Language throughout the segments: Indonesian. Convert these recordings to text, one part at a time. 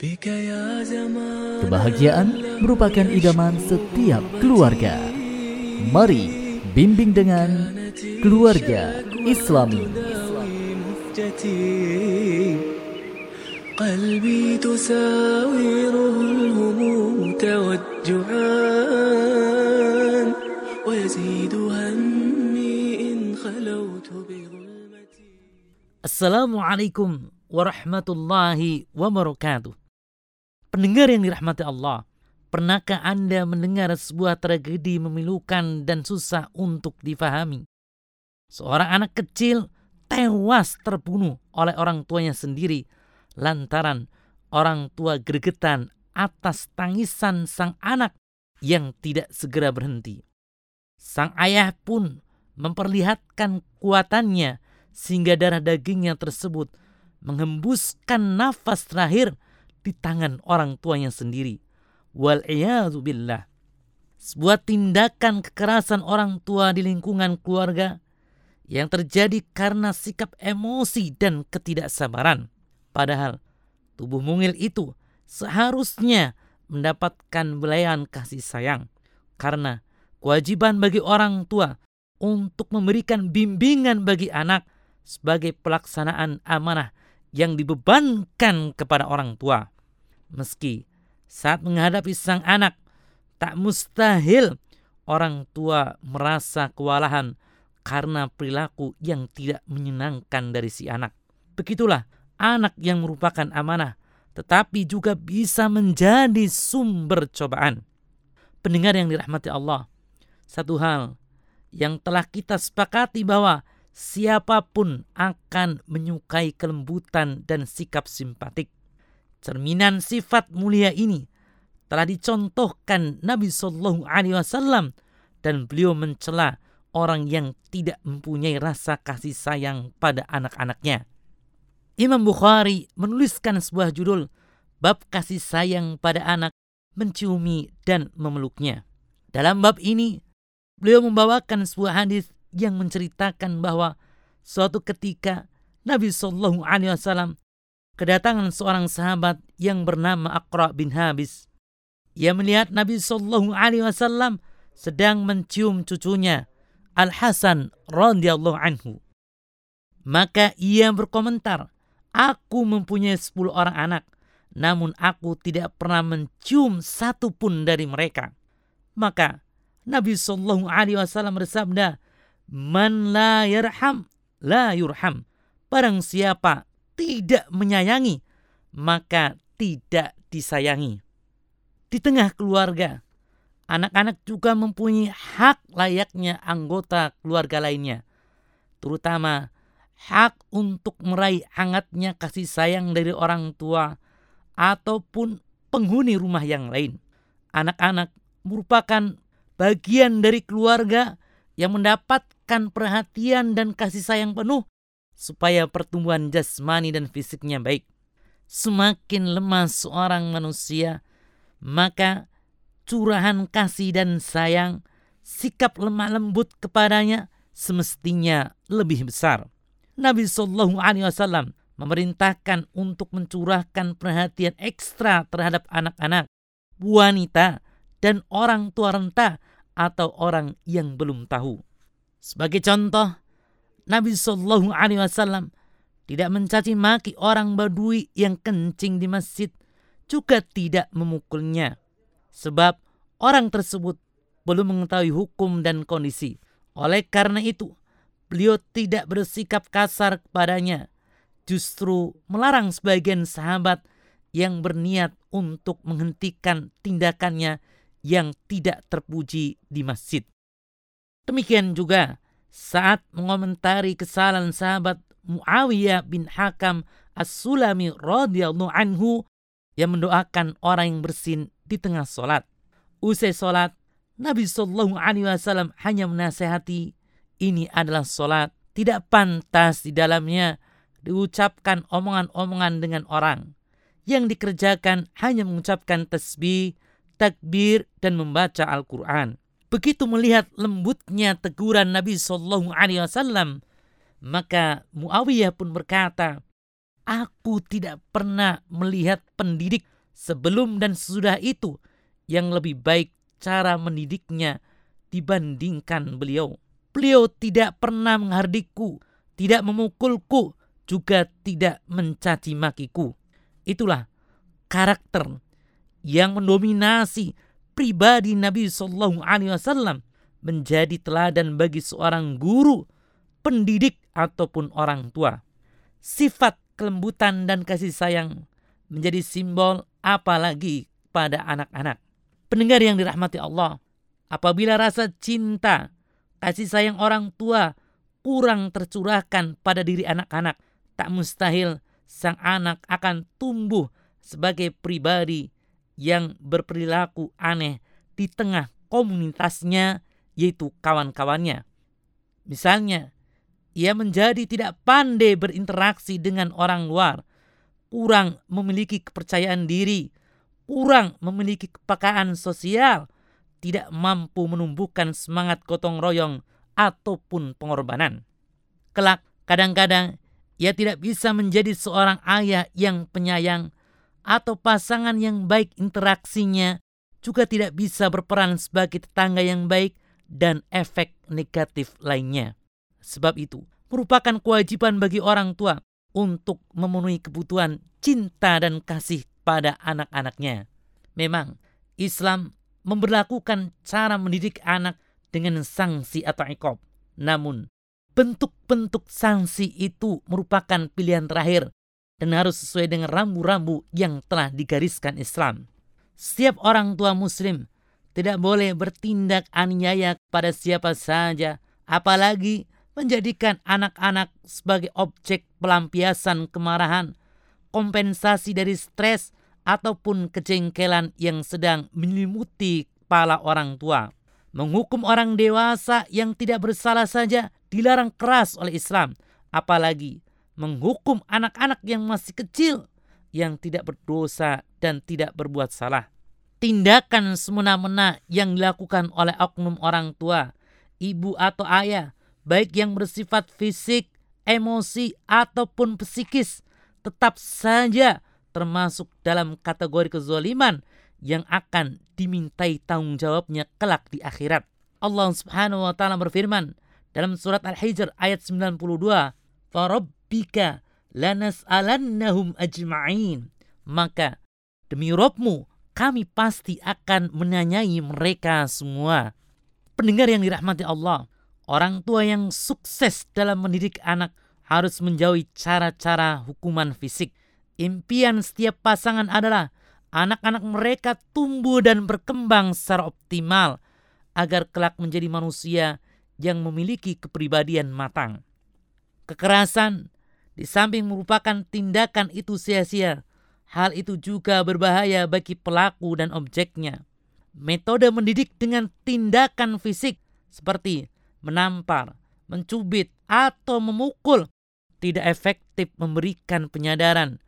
Kebahagiaan merupakan idaman setiap keluarga. Mari bimbing dengan keluarga Islami. قلبي تساوره الهموم توجعان ويزيد همي إن خلوت بظلمتي السلام عليكم warahmatullahi wabarakatuh. Pendengar yang dirahmati Allah, pernahkah Anda mendengar sebuah tragedi memilukan dan susah untuk difahami? Seorang anak kecil tewas terbunuh oleh orang tuanya sendiri lantaran orang tua gregetan atas tangisan sang anak yang tidak segera berhenti. Sang ayah pun memperlihatkan kuatannya sehingga darah dagingnya tersebut menghembuskan nafas terakhir di tangan orang tuanya sendiri. Wal billah. Sebuah tindakan kekerasan orang tua di lingkungan keluarga yang terjadi karena sikap emosi dan ketidaksabaran. Padahal tubuh mungil itu seharusnya mendapatkan belayan kasih sayang karena kewajiban bagi orang tua untuk memberikan bimbingan bagi anak sebagai pelaksanaan amanah yang dibebankan kepada orang tua. Meski saat menghadapi sang anak, tak mustahil orang tua merasa kewalahan karena perilaku yang tidak menyenangkan dari si anak. Begitulah anak yang merupakan amanah, tetapi juga bisa menjadi sumber cobaan. Pendengar yang dirahmati Allah, satu hal yang telah kita sepakati bahwa siapa pun akan menyukai kelembutan dan sikap simpatik. Cerminan sifat mulia ini telah dicontohkan Nabi Shallallahu Alaihi Wasallam dan beliau mencela orang yang tidak mempunyai rasa kasih sayang pada anak-anaknya. Imam Bukhari menuliskan sebuah judul bab kasih sayang pada anak menciumi dan memeluknya. Dalam bab ini, beliau membawakan sebuah hadis yang menceritakan bahwa suatu ketika Nabi Shallallahu Alaihi Wasallam kedatangan seorang sahabat yang bernama Aqra bin Habis. Ia melihat Nabi Shallallahu Alaihi Wasallam sedang mencium cucunya Al Hasan radhiyallahu anhu. Maka ia berkomentar, aku mempunyai sepuluh orang anak, namun aku tidak pernah mencium satu pun dari mereka. Maka Nabi Shallallahu Alaihi Wasallam bersabda, Man la yarham la yurham. Barang siapa tidak menyayangi, maka tidak disayangi. Di tengah keluarga, anak-anak juga mempunyai hak layaknya anggota keluarga lainnya. Terutama hak untuk meraih hangatnya kasih sayang dari orang tua ataupun penghuni rumah yang lain. Anak-anak merupakan bagian dari keluarga yang mendapatkan perhatian dan kasih sayang penuh supaya pertumbuhan jasmani dan fisiknya baik. Semakin lemah seorang manusia, maka curahan kasih dan sayang, sikap lemah lembut kepadanya semestinya lebih besar. Nabi Shallallahu Alaihi Wasallam memerintahkan untuk mencurahkan perhatian ekstra terhadap anak-anak, wanita, dan orang tua renta atau orang yang belum tahu. Sebagai contoh, Nabi Shallallahu Alaihi Wasallam tidak mencaci maki orang Badui yang kencing di masjid, juga tidak memukulnya, sebab orang tersebut belum mengetahui hukum dan kondisi. Oleh karena itu, beliau tidak bersikap kasar kepadanya, justru melarang sebagian sahabat yang berniat untuk menghentikan tindakannya yang tidak terpuji di masjid. Demikian juga saat mengomentari kesalahan sahabat Muawiyah bin Hakam As-Sulami radhiyallahu anhu yang mendoakan orang yang bersin di tengah solat. Usai solat, Nabi Shallallahu Alaihi Wasallam hanya menasehati ini adalah solat, tidak pantas di dalamnya diucapkan omongan-omongan dengan orang. Yang dikerjakan hanya mengucapkan tasbih, takbir dan membaca Al-Quran. Begitu melihat lembutnya teguran Nabi Shallallahu Alaihi Wasallam, maka Muawiyah pun berkata, Aku tidak pernah melihat pendidik sebelum dan sesudah itu yang lebih baik cara mendidiknya dibandingkan beliau. Beliau tidak pernah menghardikku, tidak memukulku, juga tidak mencaci makiku. Itulah karakter yang mendominasi pribadi Nabi Shallallahu Alaihi Wasallam menjadi teladan bagi seorang guru, pendidik ataupun orang tua. Sifat kelembutan dan kasih sayang menjadi simbol apalagi pada anak-anak. Pendengar yang dirahmati Allah, apabila rasa cinta, kasih sayang orang tua kurang tercurahkan pada diri anak-anak, tak mustahil sang anak akan tumbuh sebagai pribadi yang berperilaku aneh di tengah komunitasnya yaitu kawan-kawannya. Misalnya, ia menjadi tidak pandai berinteraksi dengan orang luar, kurang memiliki kepercayaan diri, kurang memiliki kepekaan sosial, tidak mampu menumbuhkan semangat gotong royong ataupun pengorbanan. Kelak, kadang-kadang ia tidak bisa menjadi seorang ayah yang penyayang atau pasangan yang baik interaksinya juga tidak bisa berperan sebagai tetangga yang baik dan efek negatif lainnya. Sebab itu, merupakan kewajiban bagi orang tua untuk memenuhi kebutuhan cinta dan kasih pada anak-anaknya. Memang, Islam memperlakukan cara mendidik anak dengan sanksi atau ikob. Namun, bentuk-bentuk sanksi itu merupakan pilihan terakhir dan harus sesuai dengan rambu-rambu yang telah digariskan Islam. Setiap orang tua muslim tidak boleh bertindak aniaya kepada siapa saja, apalagi menjadikan anak-anak sebagai objek pelampiasan kemarahan, kompensasi dari stres, ataupun kejengkelan yang sedang menyelimuti kepala orang tua. Menghukum orang dewasa yang tidak bersalah saja dilarang keras oleh Islam, apalagi menghukum anak-anak yang masih kecil yang tidak berdosa dan tidak berbuat salah. Tindakan semena-mena yang dilakukan oleh oknum orang tua, ibu atau ayah baik yang bersifat fisik, emosi, ataupun psikis, tetap saja termasuk dalam kategori kezoliman yang akan dimintai tanggung jawabnya kelak di akhirat. Allah Subhanahu wa taala berfirman dalam surat Al-Hijr ayat 92, "Farabbika lanas'alannahum ajma'in." Maka demi Robmu kami pasti akan menanyai mereka semua. Pendengar yang dirahmati Allah, Orang tua yang sukses dalam mendidik anak harus menjauhi cara-cara hukuman fisik. Impian setiap pasangan adalah anak-anak mereka tumbuh dan berkembang secara optimal agar kelak menjadi manusia yang memiliki kepribadian matang. Kekerasan di samping merupakan tindakan itu sia-sia, hal itu juga berbahaya bagi pelaku dan objeknya. Metode mendidik dengan tindakan fisik seperti menampar, mencubit, atau memukul tidak efektif memberikan penyadaran.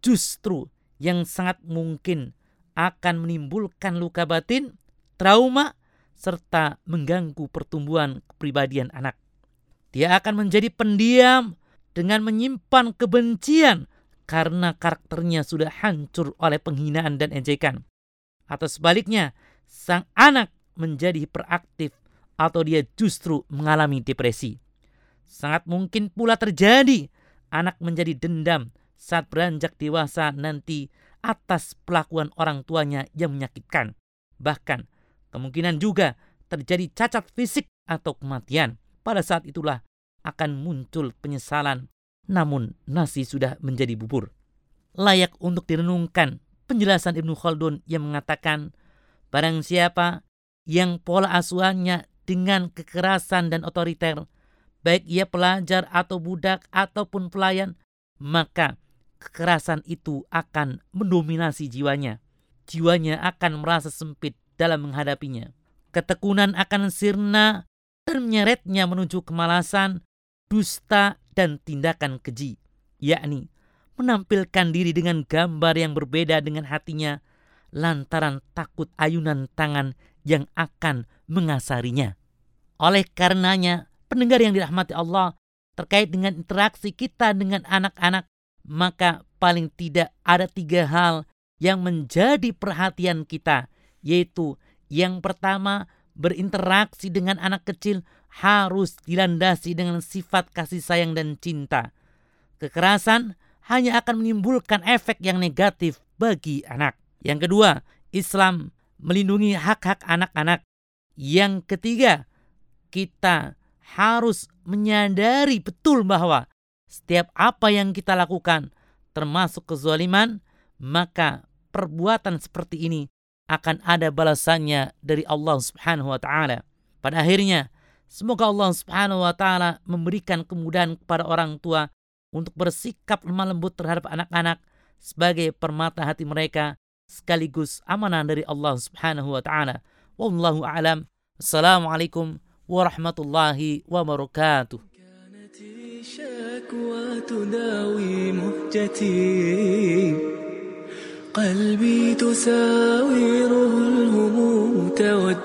Justru yang sangat mungkin akan menimbulkan luka batin, trauma, serta mengganggu pertumbuhan kepribadian anak. Dia akan menjadi pendiam dengan menyimpan kebencian karena karakternya sudah hancur oleh penghinaan dan ejekan. Atau sebaliknya, sang anak menjadi hiperaktif atau dia justru mengalami depresi. Sangat mungkin pula terjadi anak menjadi dendam saat beranjak dewasa nanti atas pelakuan orang tuanya yang menyakitkan. Bahkan kemungkinan juga terjadi cacat fisik atau kematian. Pada saat itulah akan muncul penyesalan namun nasi sudah menjadi bubur. Layak untuk direnungkan penjelasan Ibnu Khaldun yang mengatakan barang siapa yang pola asuhannya dengan kekerasan dan otoriter, baik ia pelajar atau budak ataupun pelayan, maka kekerasan itu akan mendominasi jiwanya. Jiwanya akan merasa sempit dalam menghadapinya. Ketekunan akan sirna dan menyeretnya menuju kemalasan, dusta, dan tindakan keji, yakni menampilkan diri dengan gambar yang berbeda dengan hatinya lantaran takut ayunan tangan yang akan mengasarinya. Oleh karenanya, pendengar yang dirahmati Allah, terkait dengan interaksi kita dengan anak-anak, maka paling tidak ada tiga hal yang menjadi perhatian kita, yaitu yang pertama berinteraksi dengan anak kecil harus dilandasi dengan sifat kasih sayang dan cinta. Kekerasan hanya akan menimbulkan efek yang negatif bagi anak. Yang kedua, Islam melindungi hak-hak anak-anak. Yang ketiga, kita harus menyadari betul bahwa setiap apa yang kita lakukan termasuk kezaliman, maka perbuatan seperti ini akan ada balasannya dari Allah Subhanahu wa taala. Pada akhirnya, semoga Allah Subhanahu wa taala memberikan kemudahan kepada orang tua untuk bersikap lemah lembut terhadap anak-anak sebagai permata hati mereka sekaligus amanah dari Allah Subhanahu wa taala. Wallahu a'lam. Assalamualaikum warahmatullahi wabarakatuh. الشكوى تداوي مهجتي قلبي تساوره الهموم توجعان